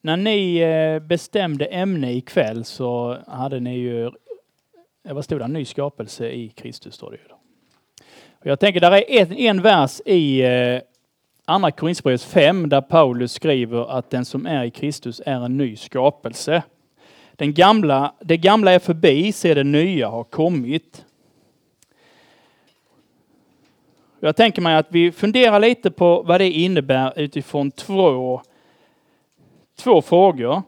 När ni eh, bestämde ämne ikväll så hade ni ju, vad stod det, ny skapelse i Kristus står det ju. Jag tänker, där är en, en vers i eh, Andra Korinthierbrevet 5 där Paulus skriver att den som är i Kristus är en ny skapelse. Den gamla, det gamla är förbi, se det nya har kommit. Jag tänker mig att vi funderar lite på vad det innebär utifrån två, två frågor.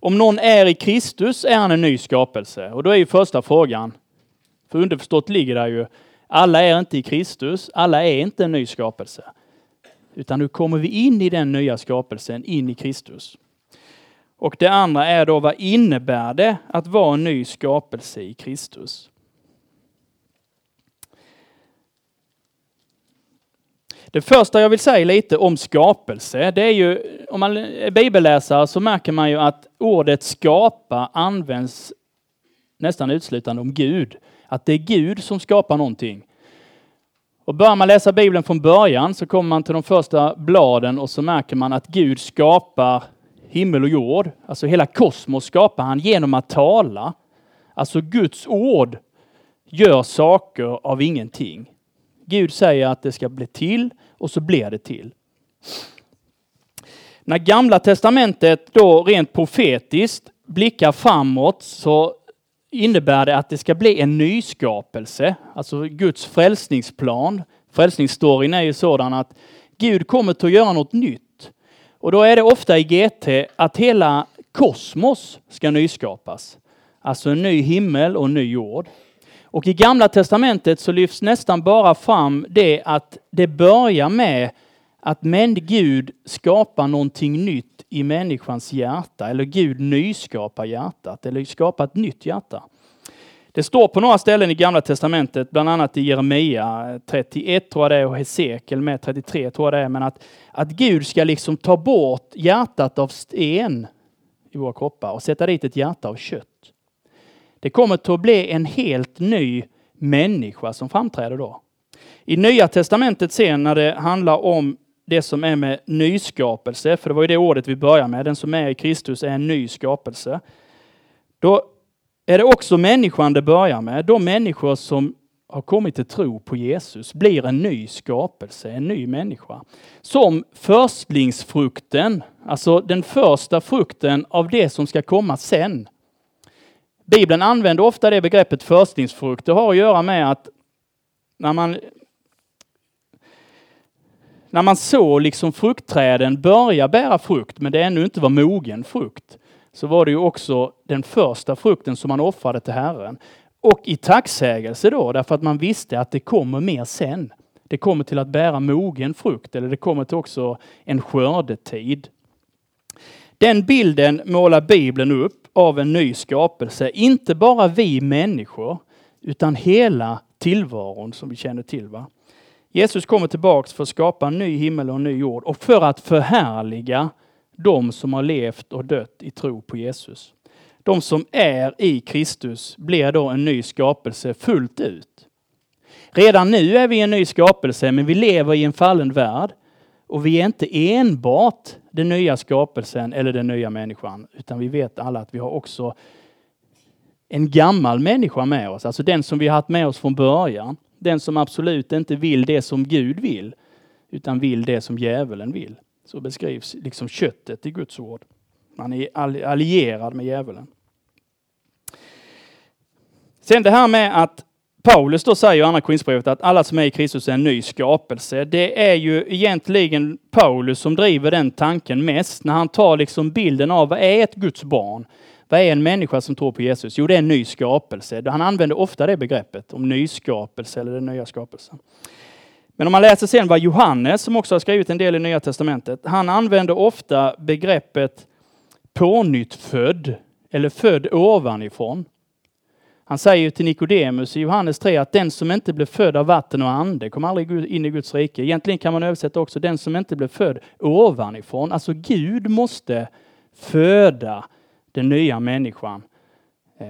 Om någon är i Kristus är han en ny skapelse. Och då är ju första frågan, för underförstått ligger där ju, alla är inte i Kristus, alla är inte en ny skapelse. Utan nu kommer vi in i den nya skapelsen, in i Kristus. Och det andra är då, vad innebär det att vara en ny skapelse i Kristus? Det första jag vill säga lite om skapelse, det är ju, om man är bibelläsare så märker man ju att ordet skapa används nästan uteslutande om Gud. Att det är Gud som skapar någonting. Och börjar man läsa Bibeln från början så kommer man till de första bladen och så märker man att Gud skapar himmel och jord. Alltså hela kosmos skapar han genom att tala. Alltså Guds ord gör saker av ingenting. Gud säger att det ska bli till och så blir det till. När Gamla Testamentet då rent profetiskt blickar framåt så innebär det att det ska bli en nyskapelse, alltså Guds frälsningsplan. Frälsningsstoryn är ju sådan att Gud kommer att göra något nytt. Och då är det ofta i GT att hela kosmos ska nyskapas. Alltså en ny himmel och en ny jord. Och i Gamla Testamentet så lyfts nästan bara fram det att det börjar med att men Gud skapar någonting nytt i människans hjärta, eller Gud nyskapar hjärtat, eller skapar ett nytt hjärta. Det står på några ställen i Gamla Testamentet, bland annat i Jeremia 31 tror jag det är och Hesekiel med 33 tror jag det är, men att, att Gud ska liksom ta bort hjärtat av sten i våra kroppar och sätta dit ett hjärta av kött. Det kommer att bli en helt ny människa som framträder då. I Nya Testamentet sen när det handlar om det som är med nyskapelse, för det var ju det ordet vi började med, den som är i Kristus är en ny skapelse. Då är det också människan det börjar med. De människor som har kommit till tro på Jesus blir en ny skapelse, en ny människa. Som förstlingsfrukten, alltså den första frukten av det som ska komma sen. Bibeln använder ofta det begreppet förstlingsfrukt. Det har att göra med att när man när man såg liksom fruktträden börja bära frukt, men det ännu inte var mogen frukt, så var det ju också den första frukten som man offrade till Herren. Och i tacksägelse då, därför att man visste att det kommer mer sen. Det kommer till att bära mogen frukt, eller det kommer till också en skördetid. Den bilden målar Bibeln upp av en ny skapelse, inte bara vi människor, utan hela tillvaron som vi känner till. Va? Jesus kommer tillbaks för att skapa en ny himmel och en ny jord och för att förhärliga de som har levt och dött i tro på Jesus. De som är i Kristus blir då en ny skapelse fullt ut. Redan nu är vi en ny skapelse, men vi lever i en fallen värld. Och vi är inte enbart den nya skapelsen eller den nya människan, utan vi vet alla att vi har också en gammal människa med oss, alltså den som vi har haft med oss från början. Den som absolut inte vill det som Gud vill, utan vill det som djävulen vill. Så beskrivs liksom köttet i Guds ord. Man är allierad med djävulen. Sen det här med att Paulus då säger i andra Korinthierbrevet att alla som är i Kristus är en ny skapelse. Det är ju egentligen Paulus som driver den tanken mest när han tar liksom bilden av vad är ett Guds barn? Vad är en människa som tror på Jesus? Jo, det är en ny skapelse. Han använder ofta det begreppet om nyskapelse eller den nya skapelsen. Men om man läser sen vad Johannes, som också har skrivit en del i Nya Testamentet, han använder ofta begreppet pånyttfödd eller född ovanifrån. Han säger ju till Nikodemus i Johannes 3 att den som inte blir född av vatten och ande kommer aldrig in i Guds rike. Egentligen kan man översätta också den som inte blir född ovanifrån. Alltså Gud måste föda den nya människan. Eh,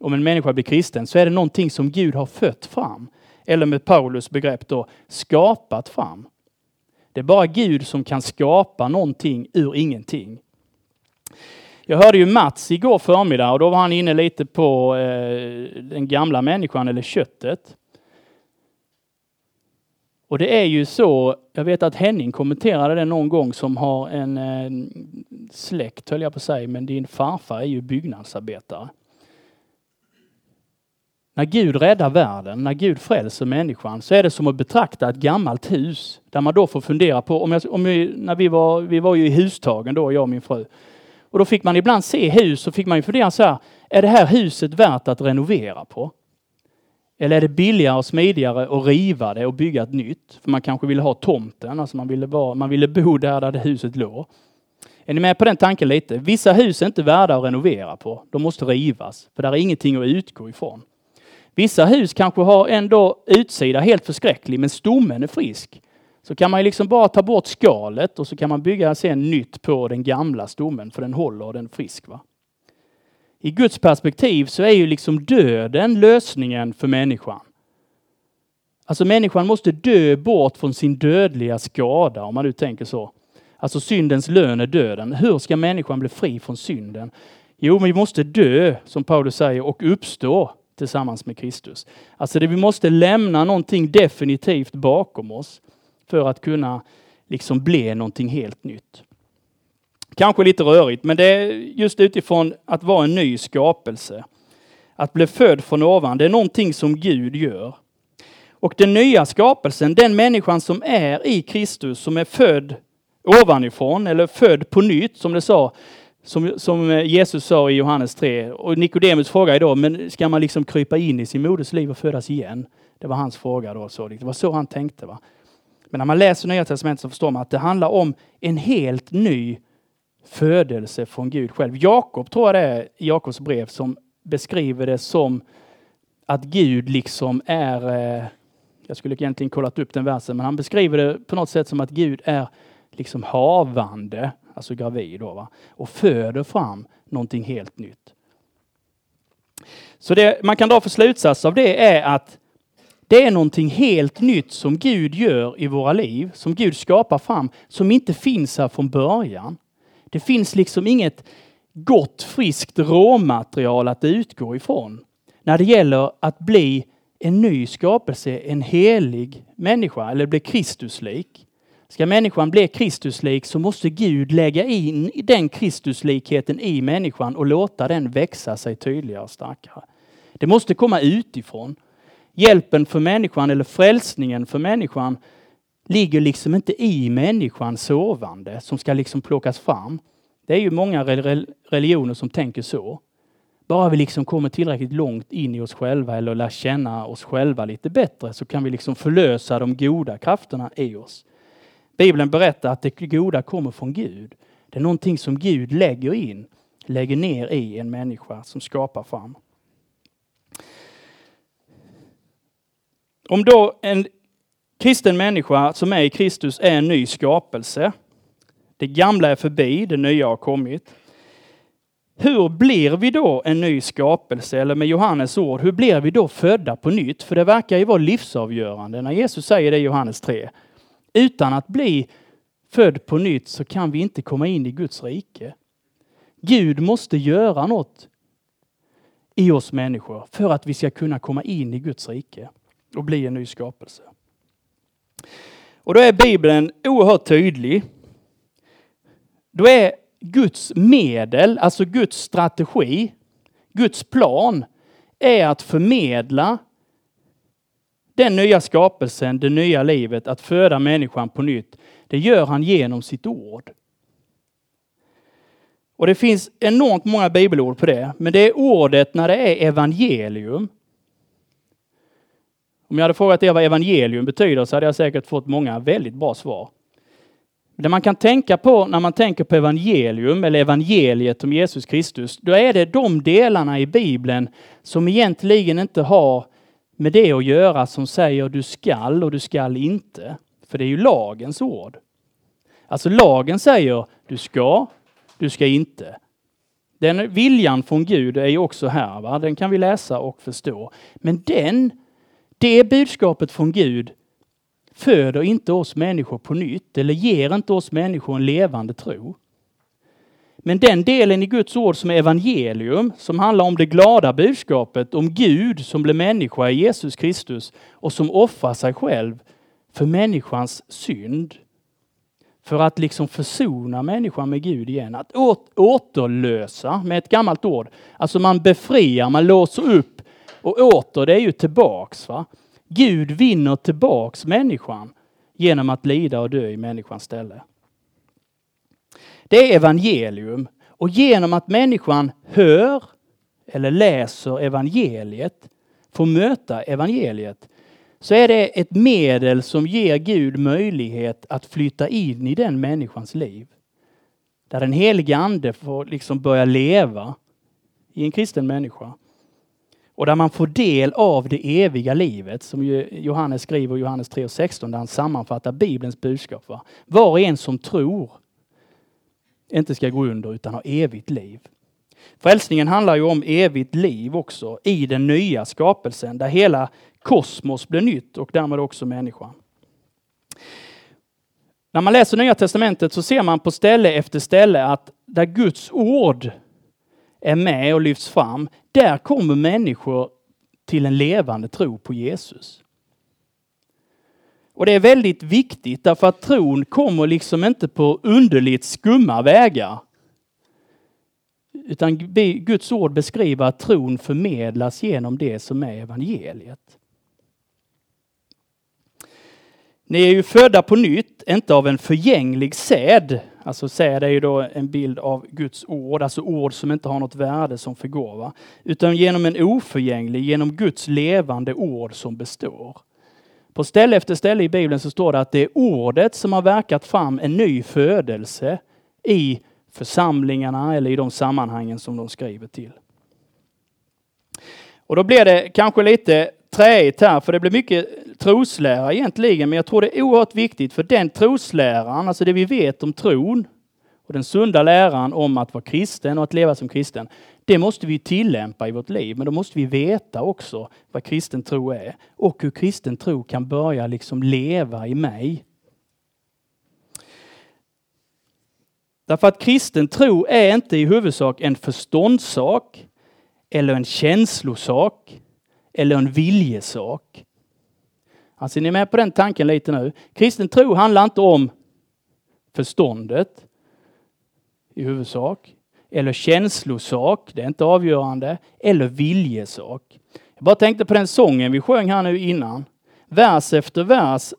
om en människa blir kristen så är det någonting som Gud har fött fram. Eller med Paulus begrepp då, skapat fram. Det är bara Gud som kan skapa någonting ur ingenting. Jag hörde ju Mats igår förmiddag och då var han inne lite på eh, den gamla människan eller köttet. Och det är ju så, jag vet att Henning kommenterade det någon gång som har en eh, släkt höll jag på att säga, men din farfar är ju byggnadsarbetare. När Gud räddar världen, när Gud frälser människan, så är det som att betrakta ett gammalt hus. Där man då får fundera på, om, jag, om vi, när vi var, vi var ju i hustagen då, jag och min fru. Och då fick man ibland se hus och fick man ju fundera så här, är det här huset värt att renovera på? Eller är det billigare och smidigare att riva det och bygga ett nytt? För man kanske ville ha tomten, alltså man ville, vara, man ville bo där, där det huset låg. Är ni med på den tanken lite? Vissa hus är inte värda att renovera på. De måste rivas, för där är ingenting att utgå ifrån. Vissa hus kanske har ändå utsida helt förskräcklig, men stommen är frisk. Så kan man ju liksom bara ta bort skalet och så kan man bygga sen nytt på den gamla stommen, för den håller och den är frisk. Va? I Guds perspektiv så är ju liksom döden lösningen för människan. Alltså människan måste dö bort från sin dödliga skada, om man nu tänker så. Alltså syndens lön är döden. Hur ska människan bli fri från synden? Jo, vi måste dö, som Paulus säger, och uppstå tillsammans med Kristus. Alltså det, vi måste lämna någonting definitivt bakom oss för att kunna liksom bli någonting helt nytt. Kanske lite rörigt, men det är just utifrån att vara en ny skapelse. Att bli född från ovan, det är någonting som Gud gör. Och den nya skapelsen, den människan som är i Kristus, som är född ovanifrån eller född på nytt, som det sa, som, som Jesus sa i Johannes 3. Och Nikodemus frågar idag, men ska man liksom krypa in i sin moders liv och födas igen? Det var hans fråga då. Så liksom. det var så han tänkte. Va? Men när man läser Nya Testamentet så förstår man att det handlar om en helt ny födelse från Gud själv. Jakob tror jag det är, i Jakobs brev, som beskriver det som att Gud liksom är, eh, jag skulle egentligen kollat upp den versen, men han beskriver det på något sätt som att Gud är liksom havande, alltså gravid då, va? och föder fram någonting helt nytt. Så det man kan dra för slutsats av det är att det är någonting helt nytt som Gud gör i våra liv, som Gud skapar fram, som inte finns här från början. Det finns liksom inget gott, friskt råmaterial att utgå ifrån när det gäller att bli en ny skapelse, en helig människa eller bli Kristuslik. Ska människan bli Kristuslik så måste Gud lägga in den Kristuslikheten i människan och låta den växa sig tydligare och starkare. Det måste komma utifrån. Hjälpen för människan eller frälsningen för människan ligger liksom inte i människan sovande som ska liksom plockas fram. Det är ju många religioner som tänker så. Bara vi liksom kommer tillräckligt långt in i oss själva eller lär känna oss själva lite bättre så kan vi liksom förlösa de goda krafterna i oss. Bibeln berättar att det goda kommer från Gud. Det är någonting som Gud lägger in, lägger ner i en människa som skapar fram. Om då en kristen människa som är i Kristus är en ny skapelse. Det gamla är förbi, det nya har kommit. Hur blir vi då en ny skapelse? Eller med Johannes ord, hur blir vi då födda på nytt? För det verkar ju vara livsavgörande när Jesus säger det i Johannes 3. Utan att bli född på nytt så kan vi inte komma in i Guds rike. Gud måste göra något i oss människor för att vi ska kunna komma in i Guds rike och bli en ny skapelse. Och då är Bibeln oerhört tydlig. Då är Guds medel, alltså Guds strategi, Guds plan, är att förmedla den nya skapelsen, det nya livet, att föda människan på nytt. Det gör han genom sitt ord. Och det finns enormt många bibelord på det, men det är ordet när det är evangelium om jag hade frågat er vad evangelium betyder så hade jag säkert fått många väldigt bra svar. Det man kan tänka på när man tänker på evangelium eller evangeliet om Jesus Kristus, då är det de delarna i Bibeln som egentligen inte har med det att göra som säger du skall och du skall inte. För det är ju lagens ord. Alltså lagen säger du ska, du ska inte. Den viljan från Gud är ju också här, va? den kan vi läsa och förstå. Men den det budskapet från Gud föder inte oss människor på nytt eller ger inte oss människor en levande tro. Men den delen i Guds ord som är evangelium, som handlar om det glada budskapet om Gud som blev människa i Jesus Kristus och som offrar sig själv för människans synd. För att liksom försona människan med Gud igen. Att återlösa med ett gammalt ord. Alltså man befriar, man låser upp och åter, det är ju tillbaks. Va? Gud vinner tillbaks människan genom att lida och dö i människans ställe. Det är evangelium. Och genom att människan hör eller läser evangeliet, får möta evangeliet, så är det ett medel som ger Gud möjlighet att flytta in i den människans liv. Där den helige ande får liksom börja leva i en kristen människa. Och där man får del av det eviga livet som Johannes skriver i Johannes 3.16 där han sammanfattar Bibelns budskap. Va? Var och en som tror inte ska gå under utan ha evigt liv. Frälsningen handlar ju om evigt liv också i den nya skapelsen där hela kosmos blir nytt och därmed också människan. När man läser Nya Testamentet så ser man på ställe efter ställe att där Guds ord är med och lyfts fram, där kommer människor till en levande tro på Jesus. Och det är väldigt viktigt därför att tron kommer liksom inte på underligt skumma vägar. Utan Guds ord beskriver att tron förmedlas genom det som är evangeliet. Ni är ju födda på nytt, inte av en förgänglig säd. Alltså säd är ju då en bild av Guds ord, alltså ord som inte har något värde som förgåva. Utan genom en oförgänglig, genom Guds levande ord som består. På ställe efter ställe i Bibeln så står det att det är ordet som har verkat fram en ny födelse i församlingarna eller i de sammanhangen som de skriver till. Och då blir det kanske lite träigt här, för det blir mycket troslära egentligen, men jag tror det är oerhört viktigt för den trosläran, alltså det vi vet om tron och den sunda läran om att vara kristen och att leva som kristen, det måste vi tillämpa i vårt liv, men då måste vi veta också vad kristen tro är och hur kristen tro kan börja liksom leva i mig. Därför att kristen tro är inte i huvudsak en förståndssak eller en känslosak eller en viljesak. Alltså, är ni med på den tanken lite nu? Kristen tro handlar inte om förståndet i huvudsak, eller känslosak, det är inte avgörande, eller viljesak. Jag bara tänkte på den sången vi sjöng här nu innan. Vers efter vers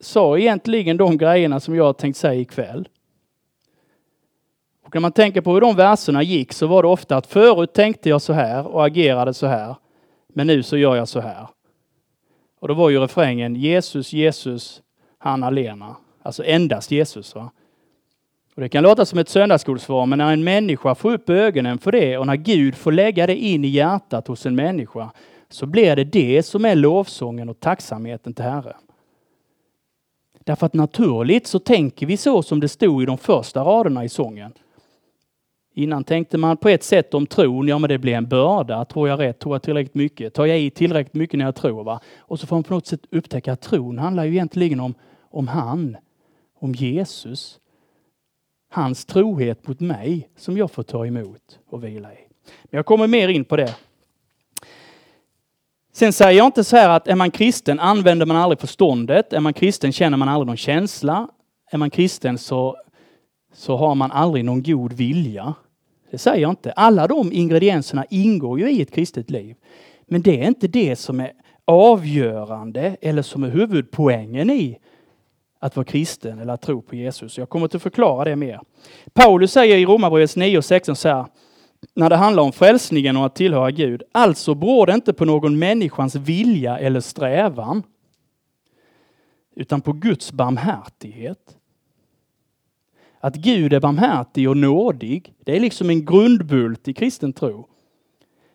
sa egentligen de grejerna som jag tänkt säga ikväll. Och när man tänker på hur de verserna gick så var det ofta att förut tänkte jag så här och agerade så här. Men nu så gör jag så här. Och då var ju refrängen Jesus, Jesus, han alena. Alltså endast Jesus. Va? Och det kan låta som ett söndagsskolsvar, men när en människa får upp ögonen för det och när Gud får lägga det in i hjärtat hos en människa så blir det det som är lovsången och tacksamheten till Herren. Därför att naturligt så tänker vi så som det stod i de första raderna i sången. Innan tänkte man på ett sätt om tron, ja men det blir en börda. Tror jag rätt? Tror jag tillräckligt mycket? Tar jag i tillräckligt mycket när jag tror? Va? Och så får man på något sätt upptäcka att tron handlar ju egentligen om, om han, om Jesus. Hans trohet mot mig som jag får ta emot och vila i. Men jag kommer mer in på det. Sen säger jag inte så här att är man kristen använder man aldrig förståndet. Är man kristen känner man aldrig någon känsla. Är man kristen så, så har man aldrig någon god vilja. Det säger jag inte. Alla de ingredienserna ingår ju i ett kristet liv. Men det är inte det som är avgörande eller som är huvudpoängen i att vara kristen eller att tro på Jesus. Jag kommer att förklara det mer. Paulus säger i Romarbrevet 9 och 16 så här, när det handlar om frälsningen och att tillhöra Gud. Alltså beror det inte på någon människans vilja eller strävan, utan på Guds barmhärtighet. Att Gud är barmhärtig och nådig, det är liksom en grundbult i kristen tro.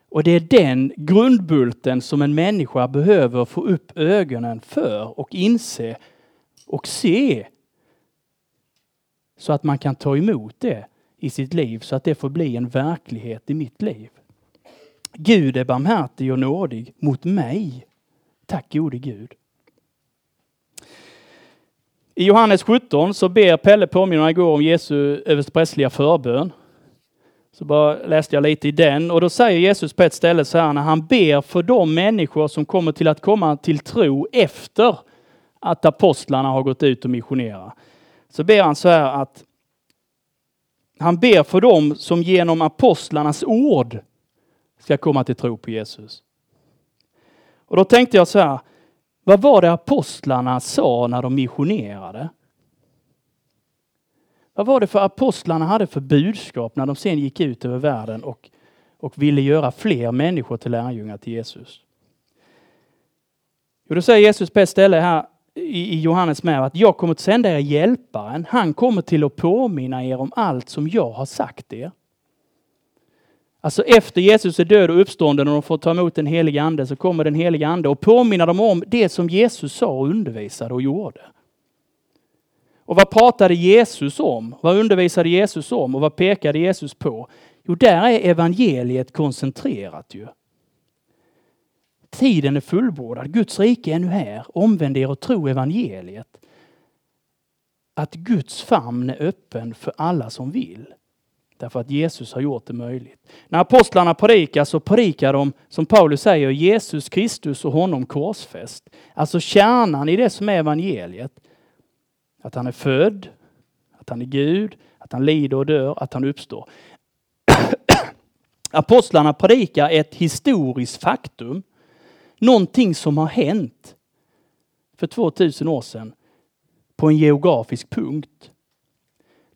Och det är den grundbulten som en människa behöver få upp ögonen för och inse och se. Så att man kan ta emot det i sitt liv så att det får bli en verklighet i mitt liv. Gud är barmhärtig och nådig mot mig. Tack gode Gud. I Johannes 17 så ber Pelle påminna igår om Jesu översteprästliga förbön. Så bara läste jag lite i den och då säger Jesus på ett ställe så här när han ber för de människor som kommer till att komma till tro efter att apostlarna har gått ut och missionerat. Så ber han så här att han ber för dem som genom apostlarnas ord ska komma till tro på Jesus. Och då tänkte jag så här, vad var det apostlarna sa när de missionerade? Vad var det för apostlarna hade för budskap när de sen gick ut över världen och, och ville göra fler människor till lärjungar till Jesus? Jo, då säger Jesus på ett ställe här i Johannes med att jag kommer att sända er hjälparen. Han kommer till att påminna er om allt som jag har sagt er. Alltså efter Jesus är död och uppstånden och de får ta emot den helige ande så kommer den helige ande och påminner dem om det som Jesus sa och undervisade och gjorde. Och vad pratade Jesus om? Vad undervisade Jesus om och vad pekade Jesus på? Jo, där är evangeliet koncentrerat ju. Tiden är fullbordad, Guds rike är nu här. Omvänd er och tro evangeliet. Att Guds famn är öppen för alla som vill. Därför att Jesus har gjort det möjligt. När apostlarna predikar så predikar de, som Paulus säger, Jesus Kristus och honom korsfäst. Alltså kärnan i det som är evangeliet. Att han är född, att han är Gud, att han lider och dör, att han uppstår. Apostlarna predikar ett historiskt faktum. Någonting som har hänt för 2000 år sedan på en geografisk punkt.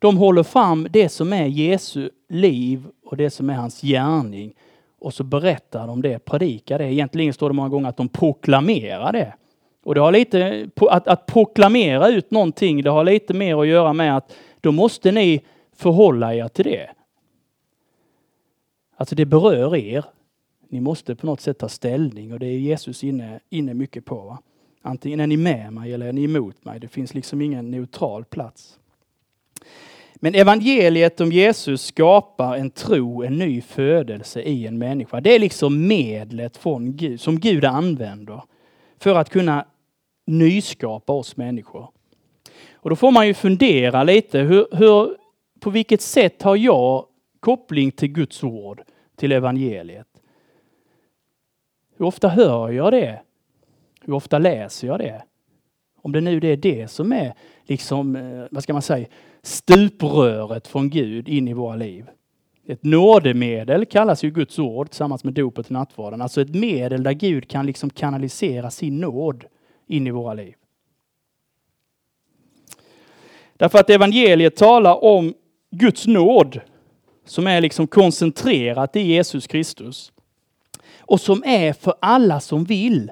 De håller fram det som är Jesu liv och det som är hans gärning. Och så berättar de det, predikar det. Egentligen står det många gånger att de proklamerar det. Och det har lite, att, att proklamera ut någonting, det har lite mer att göra med att då måste ni förhålla er till det. Alltså det berör er. Ni måste på något sätt ta ställning och det är Jesus inne, inne mycket på. Va? Antingen är ni med mig eller är ni emot mig. Det finns liksom ingen neutral plats. Men evangeliet om Jesus skapar en tro, en ny födelse i en människa. Det är liksom medlet från Gud, som Gud använder för att kunna nyskapa oss människor. Och då får man ju fundera lite, hur, hur, på vilket sätt har jag koppling till Guds ord, till evangeliet? Hur ofta hör jag det? Hur ofta läser jag det? Om det nu är det som är, liksom, eh, vad ska man säga, stupröret från Gud in i våra liv. Ett nådemedel kallas ju Guds ord tillsammans med dopet och nattvarden. Alltså ett medel där Gud kan liksom kanalisera sin nåd in i våra liv. Därför att evangeliet talar om Guds nåd som är liksom koncentrerat i Jesus Kristus. Och som är för alla som vill.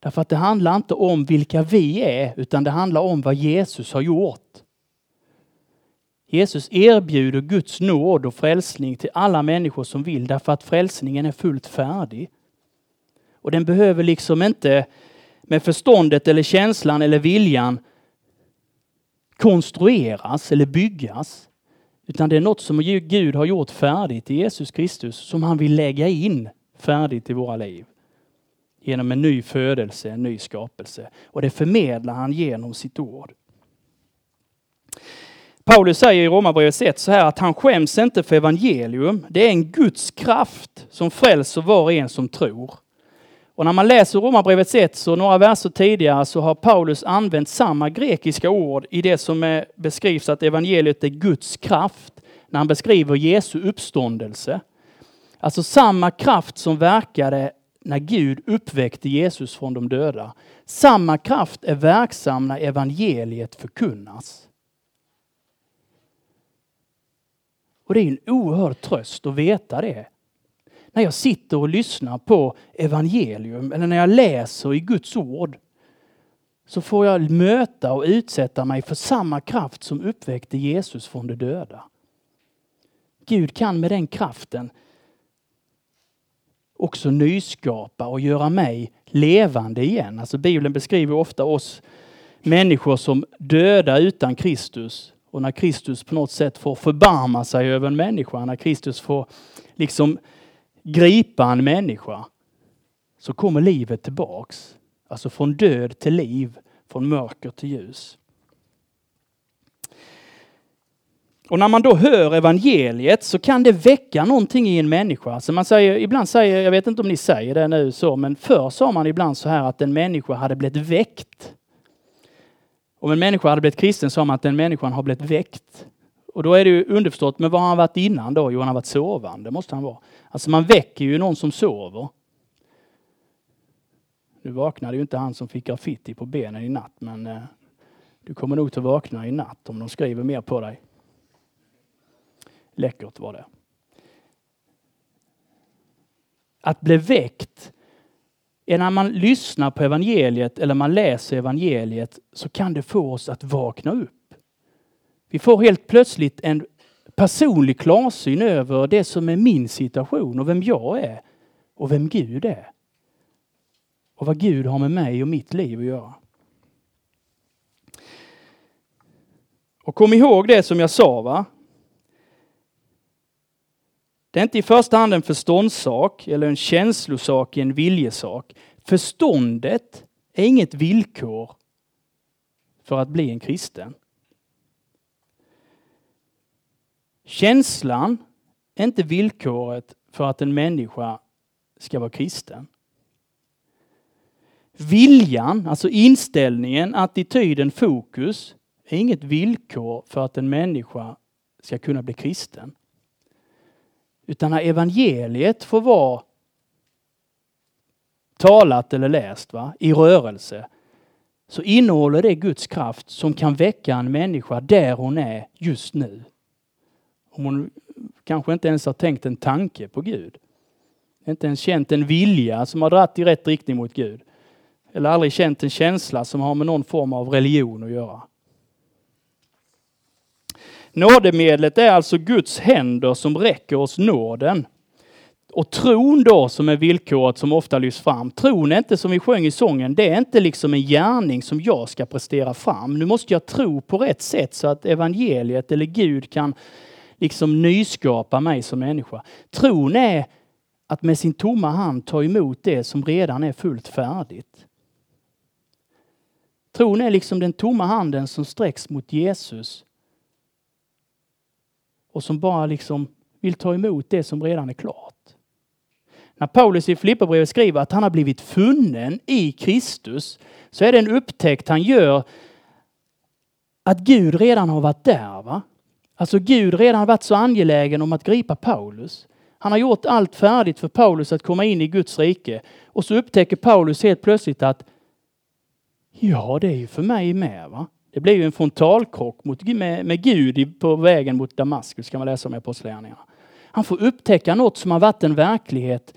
Därför att det handlar inte om vilka vi är, utan det handlar om vad Jesus har gjort. Jesus erbjuder Guds nåd och frälsning till alla människor som vill därför att frälsningen är fullt färdig. Och den behöver liksom inte med förståndet eller känslan eller viljan konstrueras eller byggas. Utan det är något som Gud har gjort färdigt i Jesus Kristus som han vill lägga in färdigt i våra liv. Genom en ny födelse, en ny skapelse. Och det förmedlar han genom sitt ord. Paulus säger i Romarbrevet 1 så här att han skäms inte för evangelium. Det är en Guds kraft som frälser var och en som tror. Och när man läser Romarbrevet 1 så några verser tidigare så har Paulus använt samma grekiska ord i det som är, beskrivs att evangeliet är Guds kraft när han beskriver Jesu uppståndelse. Alltså samma kraft som verkade när Gud uppväckte Jesus från de döda. Samma kraft är verksam när evangeliet förkunnas. Och det är en oerhörd tröst att veta det. När jag sitter och lyssnar på evangelium eller när jag läser i Guds ord så får jag möta och utsätta mig för samma kraft som uppväckte Jesus från de döda. Gud kan med den kraften också nyskapa och göra mig levande igen. Alltså Bibeln beskriver ofta oss människor som döda utan Kristus och när Kristus på något sätt får förbarma sig över en människa, när Kristus får liksom gripa en människa, så kommer livet tillbaks. Alltså från död till liv, från mörker till ljus. Och när man då hör evangeliet så kan det väcka någonting i en människa. Alltså man säger, ibland säger, jag vet inte om ni säger det nu så, men förr sa man ibland så här att en människa hade blivit väckt. Om en människa hade blivit kristen sa man att den människan har blivit väckt. Och då är det ju underförstått, men vad har han varit innan då? Jo, han har varit sovande, måste han vara. Alltså man väcker ju någon som sover. Nu vaknade ju inte han som fick graffiti på benen i natt, men eh, du kommer nog att vakna i natt om de skriver mer på dig. Läckert var det. Att bli väckt är när man lyssnar på evangeliet eller man läser evangeliet så kan det få oss att vakna upp. Vi får helt plötsligt en personlig klarsyn över det som är min situation och vem jag är och vem Gud är. Och vad Gud har med mig och mitt liv att göra. Och kom ihåg det som jag sa, va? Det är inte i första hand en förståndssak eller en känslosak, i en viljesak. Förståndet är inget villkor för att bli en kristen. Känslan är inte villkoret för att en människa ska vara kristen. Viljan, alltså inställningen, attityden, fokus är inget villkor för att en människa ska kunna bli kristen. Utan när evangeliet får vara talat eller läst va, i rörelse så innehåller det Guds kraft som kan väcka en människa där hon är just nu. Om hon kanske inte ens har tänkt en tanke på Gud. Inte ens känt en vilja som har dratt i rätt riktning mot Gud. Eller aldrig känt en känsla som har med någon form av religion att göra. Nådemedlet är alltså Guds händer som räcker oss nåden. Och tron då som är villkoret som ofta lyfts fram. Tron är inte som vi sjöng i sången, det är inte liksom en gärning som jag ska prestera fram. Nu måste jag tro på rätt sätt så att evangeliet eller Gud kan liksom nyskapa mig som människa. Tron är att med sin tomma hand ta emot det som redan är fullt färdigt. Tron är liksom den tomma handen som sträcks mot Jesus och som bara liksom vill ta emot det som redan är klart. När Paulus i Filipperbrevet skriver att han har blivit funnen i Kristus så är det en upptäckt han gör att Gud redan har varit där. Va? Alltså Gud redan varit så angelägen om att gripa Paulus. Han har gjort allt färdigt för Paulus att komma in i Guds rike. Och så upptäcker Paulus helt plötsligt att ja, det är ju för mig med. va? Det blev ju en frontalkrock mot, med, med Gud på vägen mot Damaskus, kan man läsa om i Apostlagärningarna. Han får upptäcka något som har varit en verklighet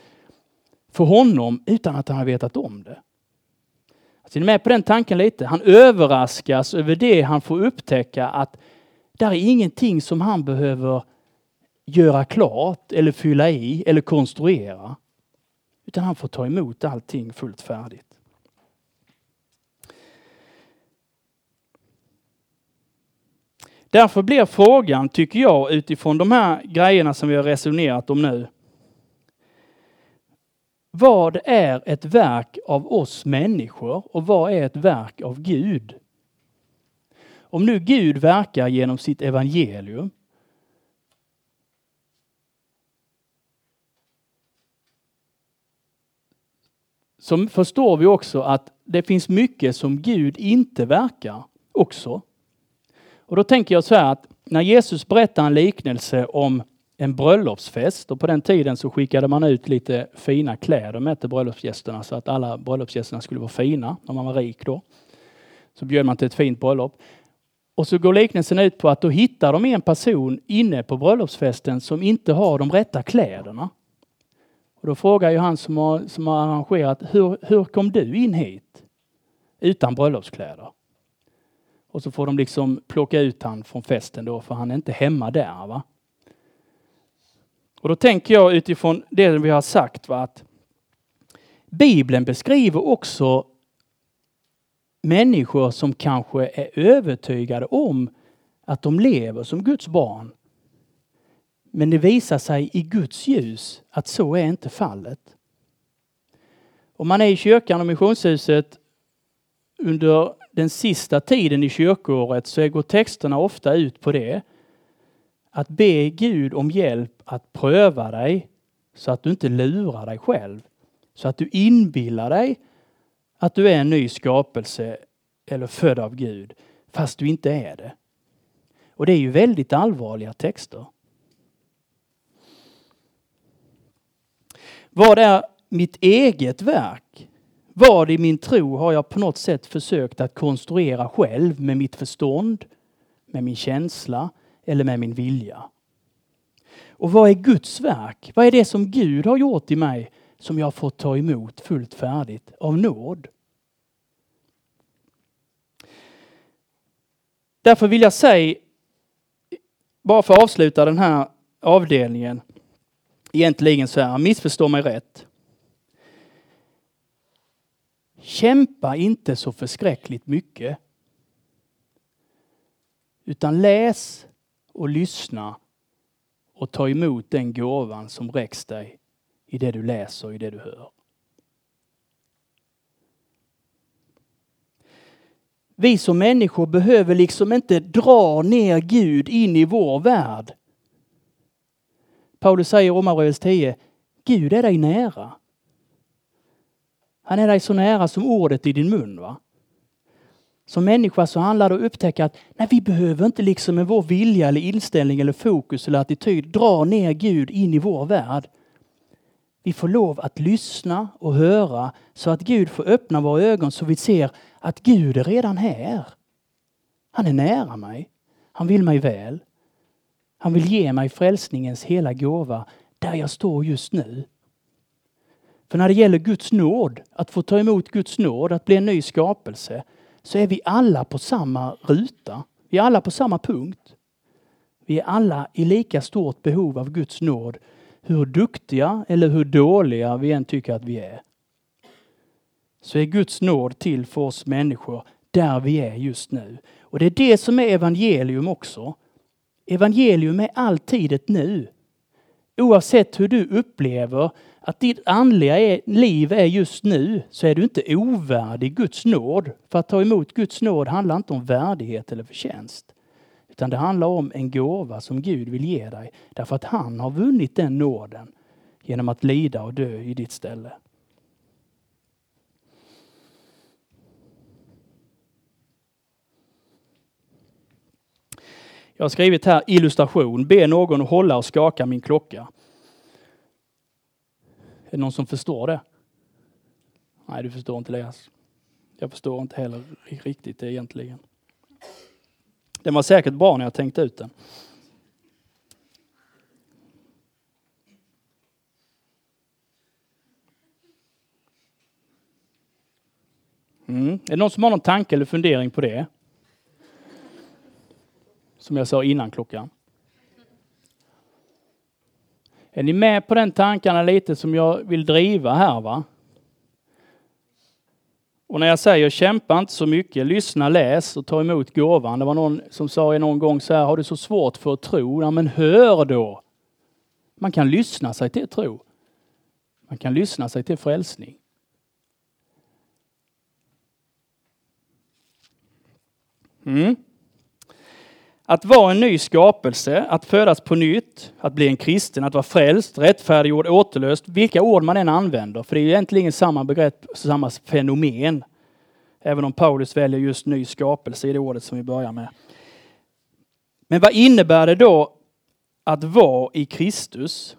för honom utan att han har vetat om det. Alltså, är ni med på den tanken lite? Han överraskas över det han får upptäcka att där är ingenting som han behöver göra klart eller fylla i eller konstruera. Utan han får ta emot allting fullt färdigt. Därför blir frågan, tycker jag, utifrån de här grejerna som vi har resonerat om nu. Vad är ett verk av oss människor och vad är ett verk av Gud? Om nu Gud verkar genom sitt evangelium så förstår vi också att det finns mycket som Gud inte verkar också. Och då tänker jag så här att när Jesus berättar en liknelse om en bröllopsfest och på den tiden så skickade man ut lite fina kläder med till bröllopsgästerna så att alla bröllopsgästerna skulle vara fina när man var rik då. Så bjöd man till ett fint bröllop. Och så går liknelsen ut på att då hittar de en person inne på bröllopsfesten som inte har de rätta kläderna. Och då frågar ju han som har, som har arrangerat, hur, hur kom du in hit utan bröllopskläder? Och så får de liksom plocka ut han från festen då, för han är inte hemma där. Va? Och då tänker jag utifrån det vi har sagt va, att Bibeln beskriver också människor som kanske är övertygade om att de lever som Guds barn. Men det visar sig i Guds ljus att så är inte fallet. Om man är i kyrkan och missionshuset under den sista tiden i kyrkoåret så går texterna ofta ut på det. Att be Gud om hjälp att pröva dig så att du inte lurar dig själv. Så att du inbillar dig att du är en ny skapelse eller född av Gud fast du inte är det. Och det är ju väldigt allvarliga texter. Vad är mitt eget verk? Vad i min tro har jag på något sätt försökt att konstruera själv med mitt förstånd, med min känsla eller med min vilja? Och vad är Guds verk? Vad är det som Gud har gjort i mig som jag fått ta emot fullt färdigt av nåd? Därför vill jag säga, bara för att avsluta den här avdelningen, egentligen så här, missförstå mig rätt. Kämpa inte så förskräckligt mycket. Utan läs och lyssna och ta emot den gåvan som räcks dig i det du läser och i det du hör. Vi som människor behöver liksom inte dra ner Gud in i vår värld. Paulus säger i Romarbrevet 10, Gud är dig nära. Han är dig så nära som ordet i din mun. Va? Som människa så handlar det om att upptäcka att nej, vi behöver inte liksom med vår vilja eller inställning eller fokus eller attityd dra ner Gud in i vår värld. Vi får lov att lyssna och höra så att Gud får öppna våra ögon så vi ser att Gud är redan här. Han är nära mig. Han vill mig väl. Han vill ge mig frälsningens hela gåva där jag står just nu. För när det gäller Guds nåd, att få ta emot Guds nåd, att bli en ny skapelse, så är vi alla på samma ruta. Vi är alla på samma punkt. Vi är alla i lika stort behov av Guds nåd, hur duktiga eller hur dåliga vi än tycker att vi är. Så är Guds nåd till för oss människor där vi är just nu. Och det är det som är evangelium också. Evangelium är alltid ett nu. Oavsett hur du upplever att ditt andliga liv är just nu så är du inte ovärdig Guds nåd. För att ta emot Guds nåd handlar inte om värdighet eller förtjänst. Utan det handlar om en gåva som Gud vill ge dig därför att han har vunnit den nåden genom att lida och dö i ditt ställe. Jag har skrivit här illustration. Be någon hålla och skaka min klocka. Är det någon som förstår det? Nej, du förstår inte det. Jag förstår inte heller riktigt det egentligen. Den var säkert bra när jag tänkte ut den. Mm. Är det någon som har någon tanke eller fundering på det? Som jag sa innan klockan. Är ni med på den tankarna lite som jag vill driva här va? Och när jag säger kämpa inte så mycket, lyssna, läs och ta emot gåvan. Det var någon som sa någon gång så här, har du så svårt för att tro? Ja men hör då! Man kan lyssna sig till tro. Man kan lyssna sig till frälsning. Mm. Att vara en ny skapelse, att födas på nytt, att bli en kristen, att vara frälst, rättfärdiggjord, återlöst, vilka ord man än använder. För det är egentligen samma begrepp, samma fenomen. Även om Paulus väljer just ny skapelse i det ordet som vi börjar med. Men vad innebär det då att vara i Kristus?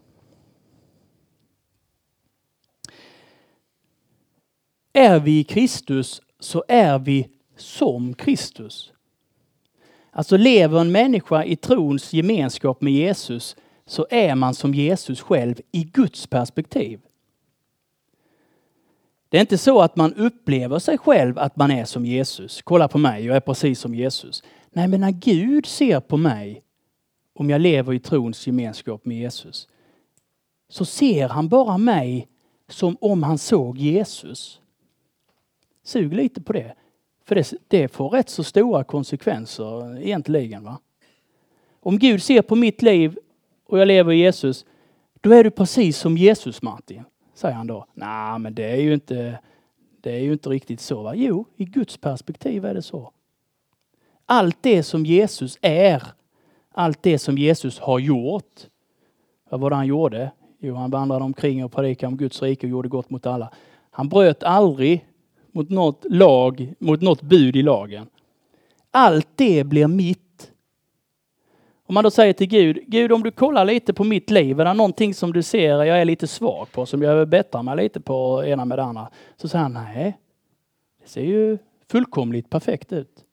Är vi i Kristus så är vi som Kristus. Alltså lever en människa i trons gemenskap med Jesus så är man som Jesus själv i Guds perspektiv. Det är inte så att man upplever sig själv att man är som Jesus. Kolla på mig, jag är precis som Jesus. Nej, men när Gud ser på mig, om jag lever i trons gemenskap med Jesus, så ser han bara mig som om han såg Jesus. Sug lite på det. För det, det får rätt så stora konsekvenser egentligen. Va? Om Gud ser på mitt liv och jag lever i Jesus, då är du precis som Jesus Martin, säger han då. Nej, men det är ju inte, det är ju inte riktigt så. Va? Jo, i Guds perspektiv är det så. Allt det som Jesus är, allt det som Jesus har gjort. Vad var det han gjorde? Jo, han vandrade omkring och predikade om Guds rike och gjorde gott mot alla. Han bröt aldrig mot något lag, mot något bud i lagen. Allt det blir mitt. Om man då säger till Gud, Gud om du kollar lite på mitt liv, är det någonting som du ser jag är lite svag på, som jag behöver bättra mig lite på ena med det andra? Så säger han, nej, det ser ju fullkomligt perfekt ut.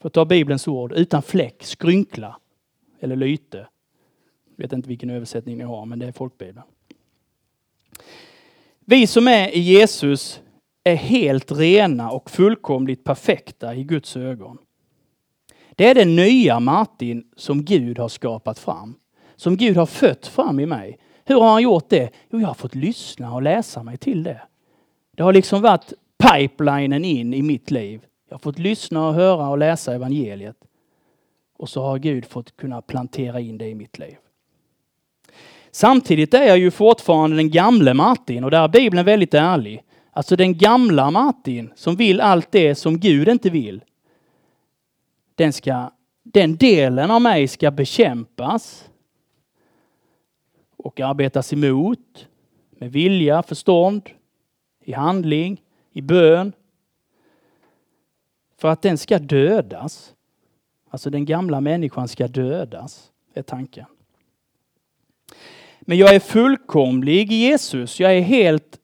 För att ta Bibelns ord, utan fläck, skrynkla eller lyte. Jag vet inte vilken översättning ni har, men det är folkbibeln. Vi som är i Jesus är helt rena och fullkomligt perfekta i Guds ögon. Det är den nya Martin som Gud har skapat fram. Som Gud har fött fram i mig. Hur har han gjort det? Jo, jag har fått lyssna och läsa mig till det. Det har liksom varit pipelinen in i mitt liv. Jag har fått lyssna och höra och läsa evangeliet. Och så har Gud fått kunna plantera in det i mitt liv. Samtidigt är jag ju fortfarande den gamle Martin och där är Bibeln väldigt ärlig. Alltså den gamla Martin som vill allt det som Gud inte vill. Den, ska, den delen av mig ska bekämpas och arbetas emot med vilja, förstånd, i handling, i bön. För att den ska dödas. Alltså den gamla människan ska dödas, är tanken. Men jag är fullkomlig i Jesus. Jag är helt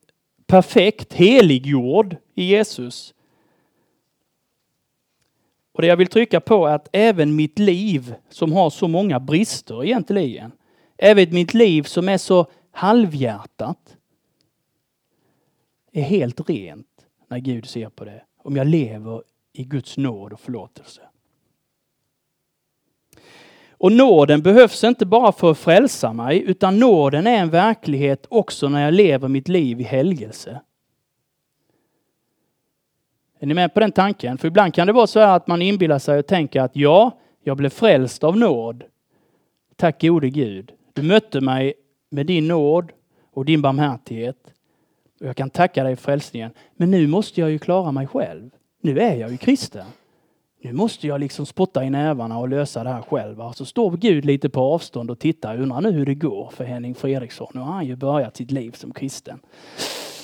perfekt heliggjord i Jesus. Och det jag vill trycka på är att även mitt liv som har så många brister egentligen, även mitt liv som är så halvhjärtat, är helt rent när Gud ser på det. Om jag lever i Guds nåd och förlåtelse. Och nåden behövs inte bara för att frälsa mig, utan nåden är en verklighet också när jag lever mitt liv i helgelse. Är ni med på den tanken? För ibland kan det vara så här att man inbillar sig och tänker att ja, jag blev frälst av nåd. Tack gode Gud. Du mötte mig med din nåd och din barmhärtighet. Och jag kan tacka dig för frälsningen. Men nu måste jag ju klara mig själv. Nu är jag ju kristen nu måste jag liksom spotta i nävarna och lösa det här själv. Så står Gud lite på avstånd och tittar. Undrar nu hur det går för Henning Fredriksson. Nu har han ju börjat sitt liv som kristen.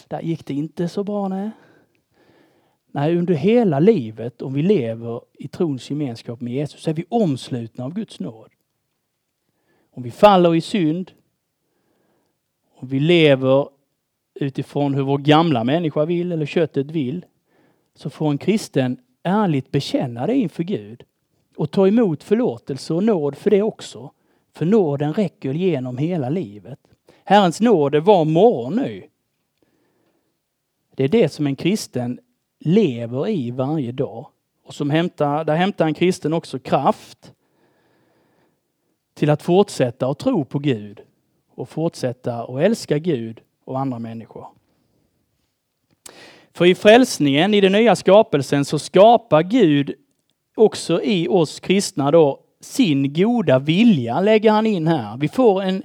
Där gick det inte så bra nej. Nej, under hela livet, om vi lever i trons gemenskap med Jesus, så är vi omslutna av Guds nåd. Om vi faller i synd, om vi lever utifrån hur vår gamla människa vill eller köttet vill, så får en kristen ärligt bekänna det inför Gud och ta emot förlåtelse och nåd för det också. För nåden räcker genom hela livet. Herrens nåd är var morgon nu. Det är det som en kristen lever i varje dag. Och som hämtar, där hämtar en kristen också kraft till att fortsätta att tro på Gud och fortsätta att älska Gud och andra människor. För i frälsningen, i den nya skapelsen, så skapar Gud också i oss kristna då sin goda vilja, lägger han in här. Vi får en,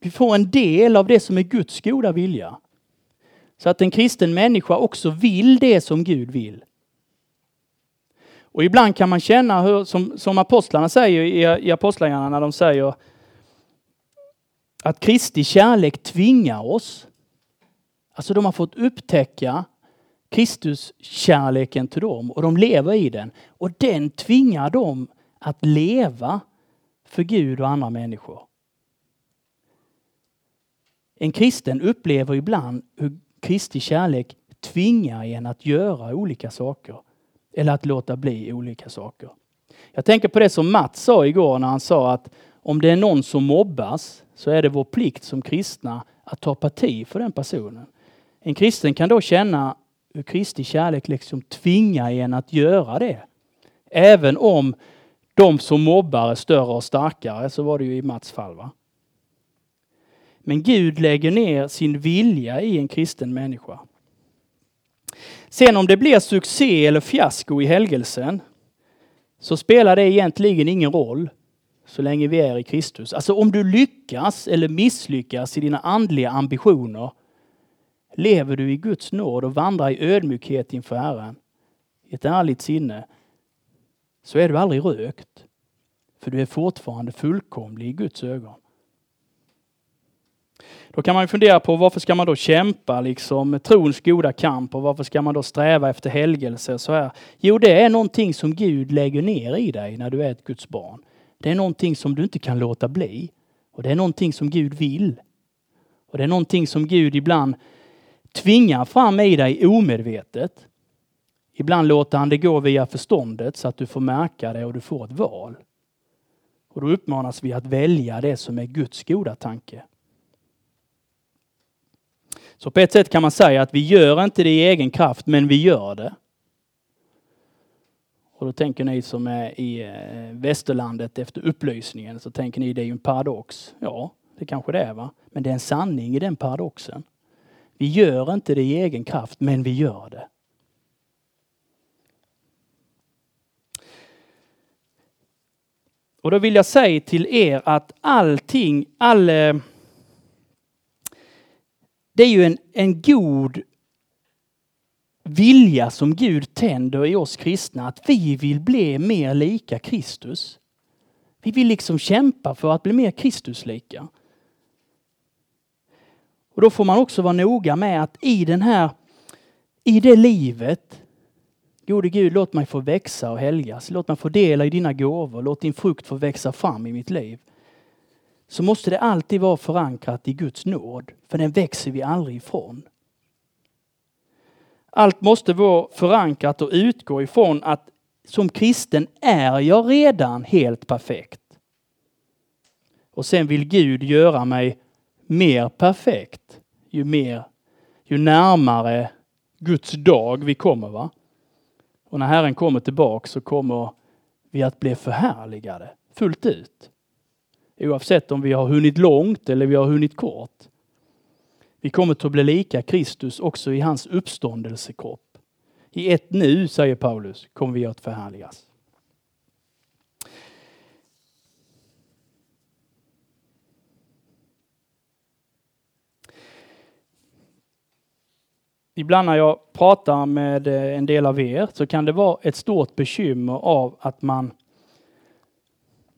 vi får en del av det som är Guds goda vilja. Så att en kristen människa också vill det som Gud vill. Och ibland kan man känna, hur, som, som apostlarna säger i, i Apostlagärningarna när de säger att Kristi kärlek tvingar oss. Alltså de har fått upptäcka Kristus kärleken till dem och de lever i den. Och den tvingar dem att leva för Gud och andra människor. En kristen upplever ibland hur Kristi kärlek tvingar en att göra olika saker. Eller att låta bli olika saker. Jag tänker på det som Mats sa igår när han sa att om det är någon som mobbas så är det vår plikt som kristna att ta parti för den personen. En kristen kan då känna Kristi kärlek liksom tvingar en att göra det. Även om de som mobbar är större och starkare, så var det ju i Mats fall. Va? Men Gud lägger ner sin vilja i en kristen människa. Sen om det blir succé eller fiasko i helgelsen så spelar det egentligen ingen roll så länge vi är i Kristus. Alltså om du lyckas eller misslyckas i dina andliga ambitioner Lever du i Guds nåd och vandrar i ödmjukhet inför Herren, i ett ärligt sinne, så är du aldrig rökt. För du är fortfarande fullkomlig i Guds ögon. Då kan man fundera på varför ska man då kämpa liksom trons goda kamp och varför ska man då sträva efter helgelse så här? Jo, det är någonting som Gud lägger ner i dig när du är ett Guds barn. Det är någonting som du inte kan låta bli. Och det är någonting som Gud vill. Och det är någonting som Gud ibland tvingar fram i dig omedvetet. Ibland låter han det gå via förståndet så att du får märka det och du får ett val. Och då uppmanas vi att välja det som är Guds goda tanke. Så på ett sätt kan man säga att vi gör inte det i egen kraft, men vi gör det. Och då tänker ni som är i eh, västerlandet efter upplysningen, så tänker ni det är ju en paradox. Ja, det kanske det är va. Men det är en sanning i den paradoxen. Vi gör inte det i egen kraft, men vi gör det. Och då vill jag säga till er att allting, all eh, det är ju en, en god vilja som Gud tänder i oss kristna, att vi vill bli mer lika Kristus. Vi vill liksom kämpa för att bli mer Kristuslika. Och då får man också vara noga med att i den här, i det livet, gode Gud låt mig få växa och helgas. Låt mig få dela i dina gåvor. Låt din frukt få växa fram i mitt liv så måste det alltid vara förankrat i Guds nåd, för den växer vi aldrig ifrån. Allt måste vara förankrat och utgå ifrån att som kristen är jag redan helt perfekt. Och sen vill Gud göra mig mer perfekt ju mer, ju närmare Guds dag vi kommer. va? Och när Herren kommer tillbaka så kommer vi att bli förhärligade fullt ut. Oavsett om vi har hunnit långt eller vi har hunnit kort. Vi kommer att bli lika Kristus också i hans uppståndelsekropp. I ett nu, säger Paulus, kommer vi att förhärligas. Ibland när jag pratar med eh, en del av er så kan det vara ett stort bekymmer av att man,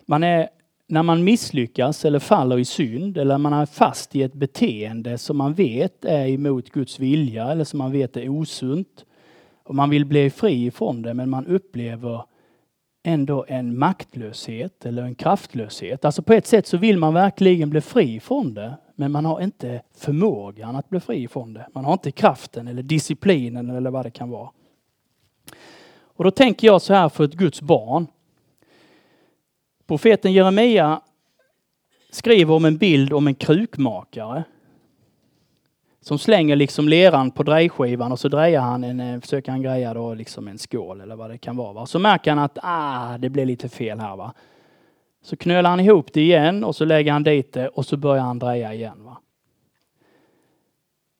man är när man misslyckas eller faller i synd eller man är fast i ett beteende som man vet är emot Guds vilja eller som man vet är osunt och man vill bli fri ifrån det men man upplever ändå en maktlöshet eller en kraftlöshet. Alltså på ett sätt så vill man verkligen bli fri ifrån det men man har inte förmågan att bli fri från det. Man har inte kraften eller disciplinen eller vad det kan vara. Och då tänker jag så här för ett Guds barn Profeten Jeremia skriver om en bild om en krukmakare som slänger liksom leran på drejskivan och så drejar han en, eh, försöker han greja då liksom en skål eller vad det kan vara. Va? Så märker han att ah, det blir lite fel här. Va? Så knölar han ihop det igen och så lägger han dit det och så börjar han dreja igen. Va?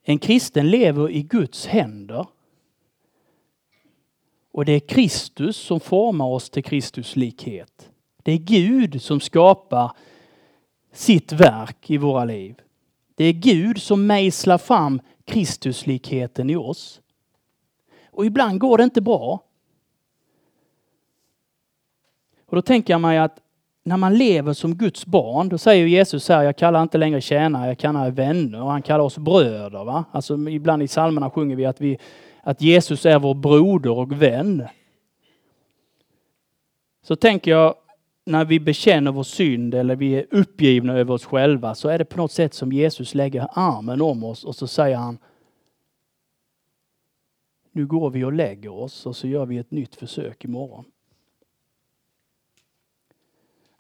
En kristen lever i Guds händer. Och det är Kristus som formar oss till Kristus likhet. Det är Gud som skapar sitt verk i våra liv. Det är Gud som mejslar fram Kristuslikheten i oss. Och ibland går det inte bra. Och då tänker jag mig att när man lever som Guds barn, då säger Jesus här, jag kallar inte längre tjänare, jag kallar er vänner och han kallar oss bröder. Va? Alltså ibland i psalmerna sjunger vi att, vi att Jesus är vår broder och vän. Så tänker jag när vi bekänner vår synd eller vi är uppgivna över oss själva så är det på något sätt som Jesus lägger armen om oss och så säger han Nu går vi och lägger oss och så gör vi ett nytt försök imorgon.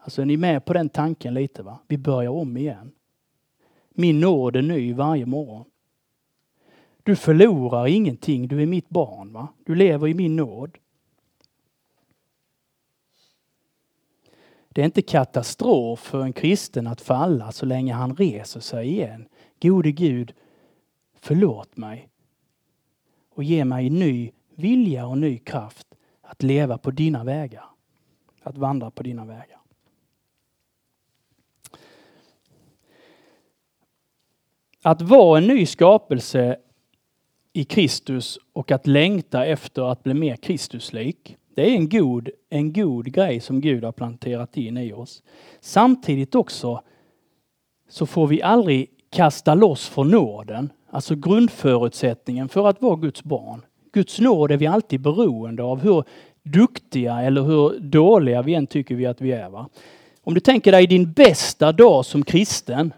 Alltså är ni med på den tanken lite? va? Vi börjar om igen. Min nåd är ny varje morgon. Du förlorar ingenting, du är mitt barn. va? Du lever i min nåd. Det är inte katastrof för en kristen att falla så länge han reser sig igen. Gode Gud, förlåt mig och ge mig ny vilja och ny kraft att leva på dina vägar. Att vandra på dina vägar. Att vara en ny skapelse i Kristus och att längta efter att bli mer Kristuslik. Det är en god, en god grej som Gud har planterat in i oss. Samtidigt också så får vi aldrig kasta loss från nåden, alltså grundförutsättningen för att vara Guds barn. Guds nåd är vi alltid beroende av hur duktiga eller hur dåliga vi än tycker vi att vi är. Va? Om du tänker dig din bästa dag som kristen.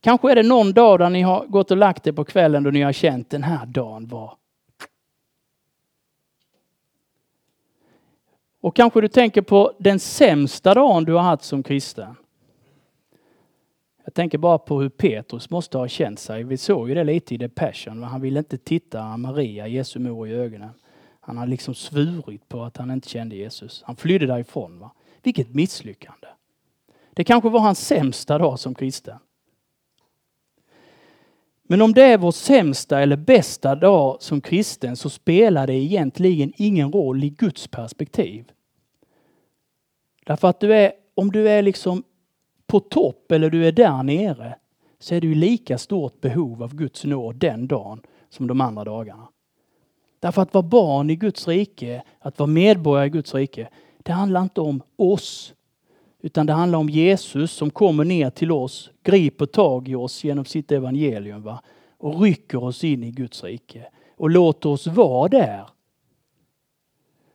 Kanske är det någon dag där ni har gått och lagt er på kvällen då ni har känt den här dagen var Och kanske du tänker på den sämsta dagen du har haft som kristen. Jag tänker bara på hur Petrus måste ha känt sig. Vi såg ju det lite i The Passion. Han ville inte titta Maria, Jesu mor, i ögonen. Han har liksom svurit på att han inte kände Jesus. Han flydde därifrån. Va? Vilket misslyckande. Det kanske var hans sämsta dag som kristen. Men om det är vår sämsta eller bästa dag som kristen så spelar det egentligen ingen roll i Guds perspektiv. Därför att du är, om du är liksom på topp eller du är där nere så är du i lika stort behov av Guds nåd den dagen som de andra dagarna. Därför att vara barn i Guds rike, att vara medborgare i Guds rike, det handlar inte om oss. Utan det handlar om Jesus som kommer ner till oss, griper tag i oss genom sitt evangelium va? och rycker oss in i Guds rike och låter oss vara där.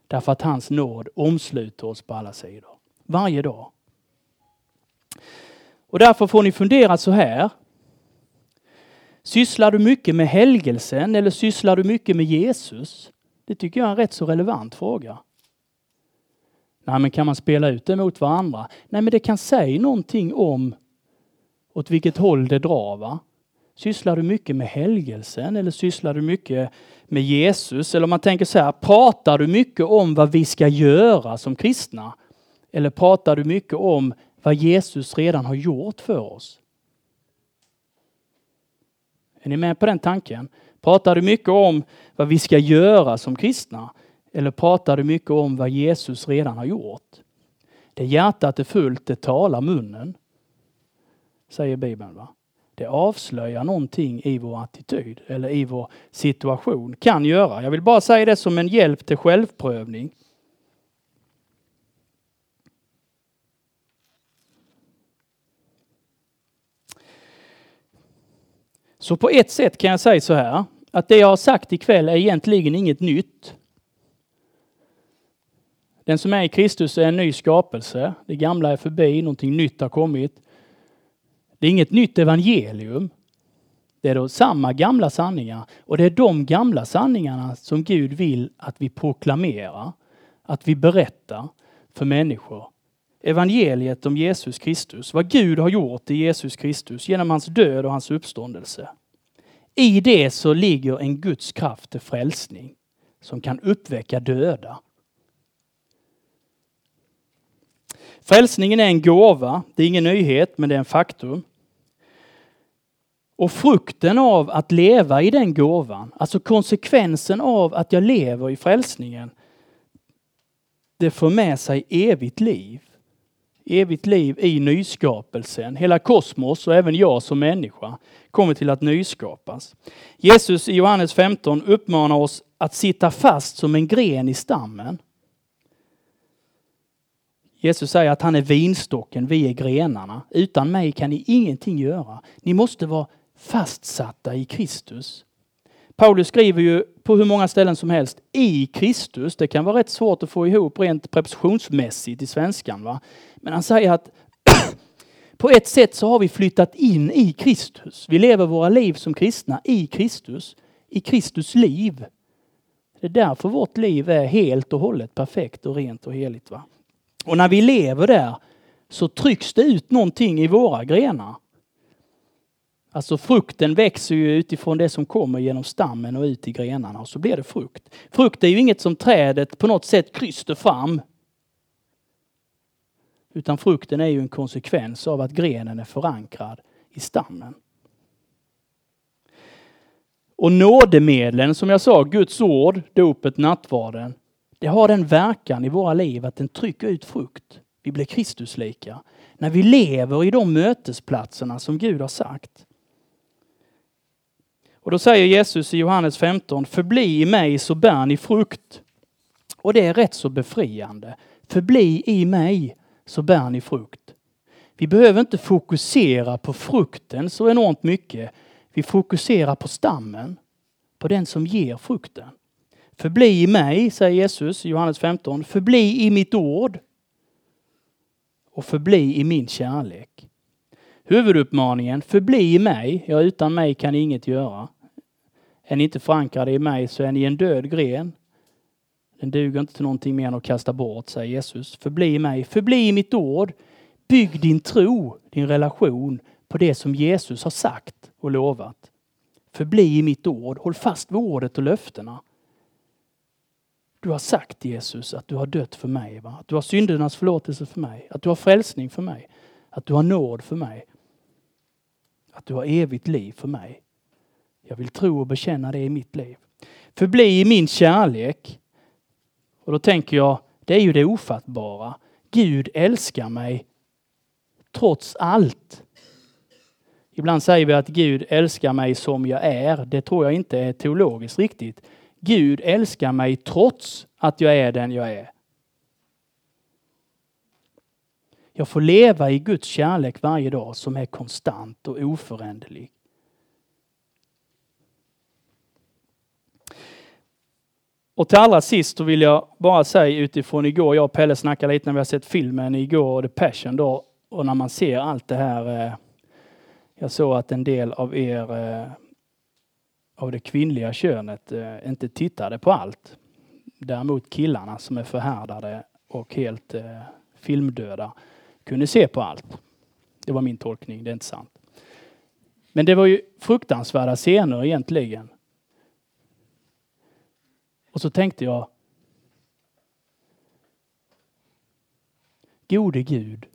Därför att hans nåd omsluter oss på alla sidor. Varje dag. Och därför får ni fundera så här. Sysslar du mycket med helgelsen eller sysslar du mycket med Jesus? Det tycker jag är en rätt så relevant fråga. Nej, men kan man spela ut det mot varandra? Nej, men det kan säga någonting om åt vilket håll det drar. Va? Sysslar du mycket med helgelsen eller sysslar du mycket med Jesus? Eller om man tänker så här, pratar du mycket om vad vi ska göra som kristna? Eller pratar du mycket om vad Jesus redan har gjort för oss? Är ni med på den tanken? Pratar du mycket om vad vi ska göra som kristna? Eller pratar du mycket om vad Jesus redan har gjort? Det hjärtat är fullt, det talar munnen. Säger Bibeln. va? Det avslöjar någonting i vår attityd eller i vår situation. Kan göra. Jag vill bara säga det som en hjälp till självprövning. Så på ett sätt kan jag säga så här, att det jag har sagt ikväll är egentligen inget nytt. Den som är i Kristus är en ny skapelse. Det gamla är förbi, någonting nytt har kommit. Det är inget nytt evangelium. Det är då samma gamla sanningar och det är de gamla sanningarna som Gud vill att vi proklamerar, att vi berättar för människor. Evangeliet om Jesus Kristus, vad Gud har gjort i Jesus Kristus genom hans död och hans uppståndelse. I det så ligger en Guds kraft till frälsning som kan uppväcka döda. Frälsningen är en gåva. Det är ingen nyhet, men det är en faktum. Och frukten av att leva i den gåvan, alltså konsekvensen av att jag lever i frälsningen, det får med sig evigt liv. Evigt liv i nyskapelsen. Hela kosmos och även jag som människa kommer till att nyskapas. Jesus i Johannes 15 uppmanar oss att sitta fast som en gren i stammen. Jesus säger att han är vinstocken, vi är grenarna. Utan mig kan ni ingenting göra. Ni måste vara fastsatta i Kristus. Paulus skriver ju på hur många ställen som helst i Kristus. Det kan vara rätt svårt att få ihop rent prepositionsmässigt i svenskan. Va? Men han säger att på ett sätt så har vi flyttat in i Kristus. Vi lever våra liv som kristna i Kristus. I Kristus liv. Det är därför vårt liv är helt och hållet perfekt och rent och heligt. Va? Och när vi lever där så trycks det ut någonting i våra grenar. Alltså frukten växer ju utifrån det som kommer genom stammen och ut i grenarna och så blir det frukt. Frukt är ju inget som trädet på något sätt kryster fram. Utan frukten är ju en konsekvens av att grenen är förankrad i stammen. Och nådemedlen, som jag sa, Guds ord, dopet, nattvarden, det har den verkan i våra liv att den trycker ut frukt. Vi blir Kristuslika. När vi lever i de mötesplatserna som Gud har sagt. Och då säger Jesus i Johannes 15, förbli i mig så bär ni frukt. Och det är rätt så befriande. Förbli i mig så bär ni frukt. Vi behöver inte fokusera på frukten så enormt mycket. Vi fokuserar på stammen, på den som ger frukten. Förbli i mig, säger Jesus i Johannes 15. Förbli i mitt ord. Och förbli i min kärlek. Huvuduppmaningen, förbli i mig. Ja, utan mig kan ni inget göra. Är ni inte förankrade i mig så är ni en död gren. Den duger inte till någonting mer än att kasta bort, säger Jesus. Förbli i mig, förbli i mitt ord. Bygg din tro, din relation på det som Jesus har sagt och lovat. Förbli i mitt ord, håll fast vid ordet och löftena. Du har sagt Jesus att du har dött för mig, va? att du har syndernas förlåtelse för mig, att du har frälsning för mig, att du har nåd för mig, att du har evigt liv för mig. Jag vill tro och bekänna det i mitt liv. Förbli i min kärlek. Och då tänker jag, det är ju det ofattbara. Gud älskar mig trots allt. Ibland säger vi att Gud älskar mig som jag är. Det tror jag inte är teologiskt riktigt. Gud älskar mig trots att jag är den jag är. Jag får leva i Guds kärlek varje dag som är konstant och oföränderlig. Och till allra sist så vill jag bara säga utifrån igår, jag och Pelle snackade lite när vi har sett filmen igår, The Passion då, och när man ser allt det här. Eh, jag såg att en del av er eh, av det kvinnliga könet eh, inte tittade på allt. Däremot killarna som är förhärdade och helt eh, filmdöda kunde se på allt. Det var min tolkning, det är inte sant. Men det var ju fruktansvärda scener egentligen. Och så tänkte jag, gode Gud,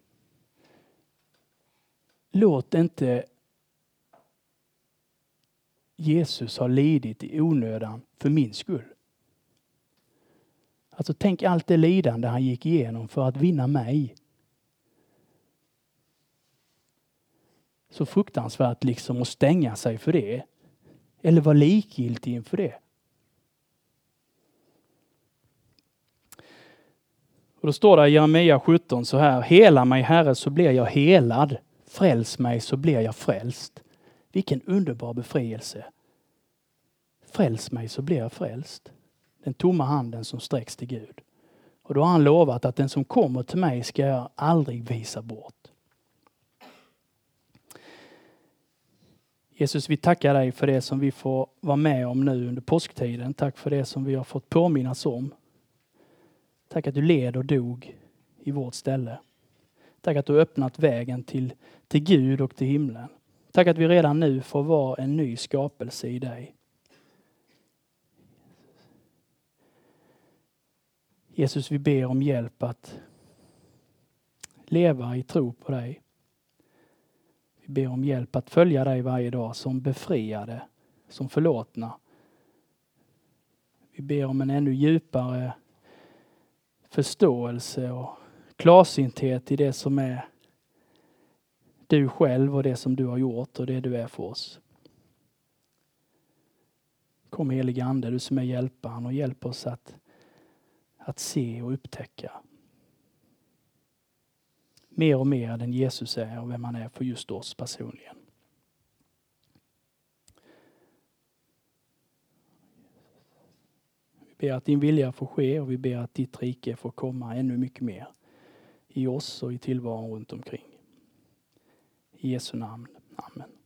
låt inte Jesus har lidit i onödan för min skull. Alltså tänk allt det lidande han gick igenom för att vinna mig. Så fruktansvärt liksom att stänga sig för det. Eller vara likgiltig inför det. Och då står det i Jeremia 17 så här. Hela mig Herre så blir jag helad. Fräls mig så blir jag frälst. Vilken underbar befrielse. Fräls mig så blir jag frälst. Den tomma handen som sträcks till Gud. Och då har han lovat att den som kommer till mig ska jag aldrig visa bort. Jesus, vi tackar dig för det som vi får vara med om nu under påsktiden. Tack för det som vi har fått påminnas om. Tack att du led och dog i vårt ställe. Tack att du öppnat vägen till, till Gud och till himlen. Tack att vi redan nu får vara en ny skapelse i dig. Jesus, vi ber om hjälp att leva i tro på dig. Vi ber om hjälp att följa dig varje dag som befriade, som förlåtna. Vi ber om en ännu djupare förståelse och klarsynthet i det som är du själv och det som du har gjort och det du är för oss. Kom helige Ande, du som är hjälparen och hjälp oss att, att se och upptäcka mer och mer den Jesus är och vem han är för just oss personligen. Vi ber att din vilja får ske och vi ber att ditt rike får komma ännu mycket mer i oss och i tillvaron runt omkring. I Jesu namn. Amen.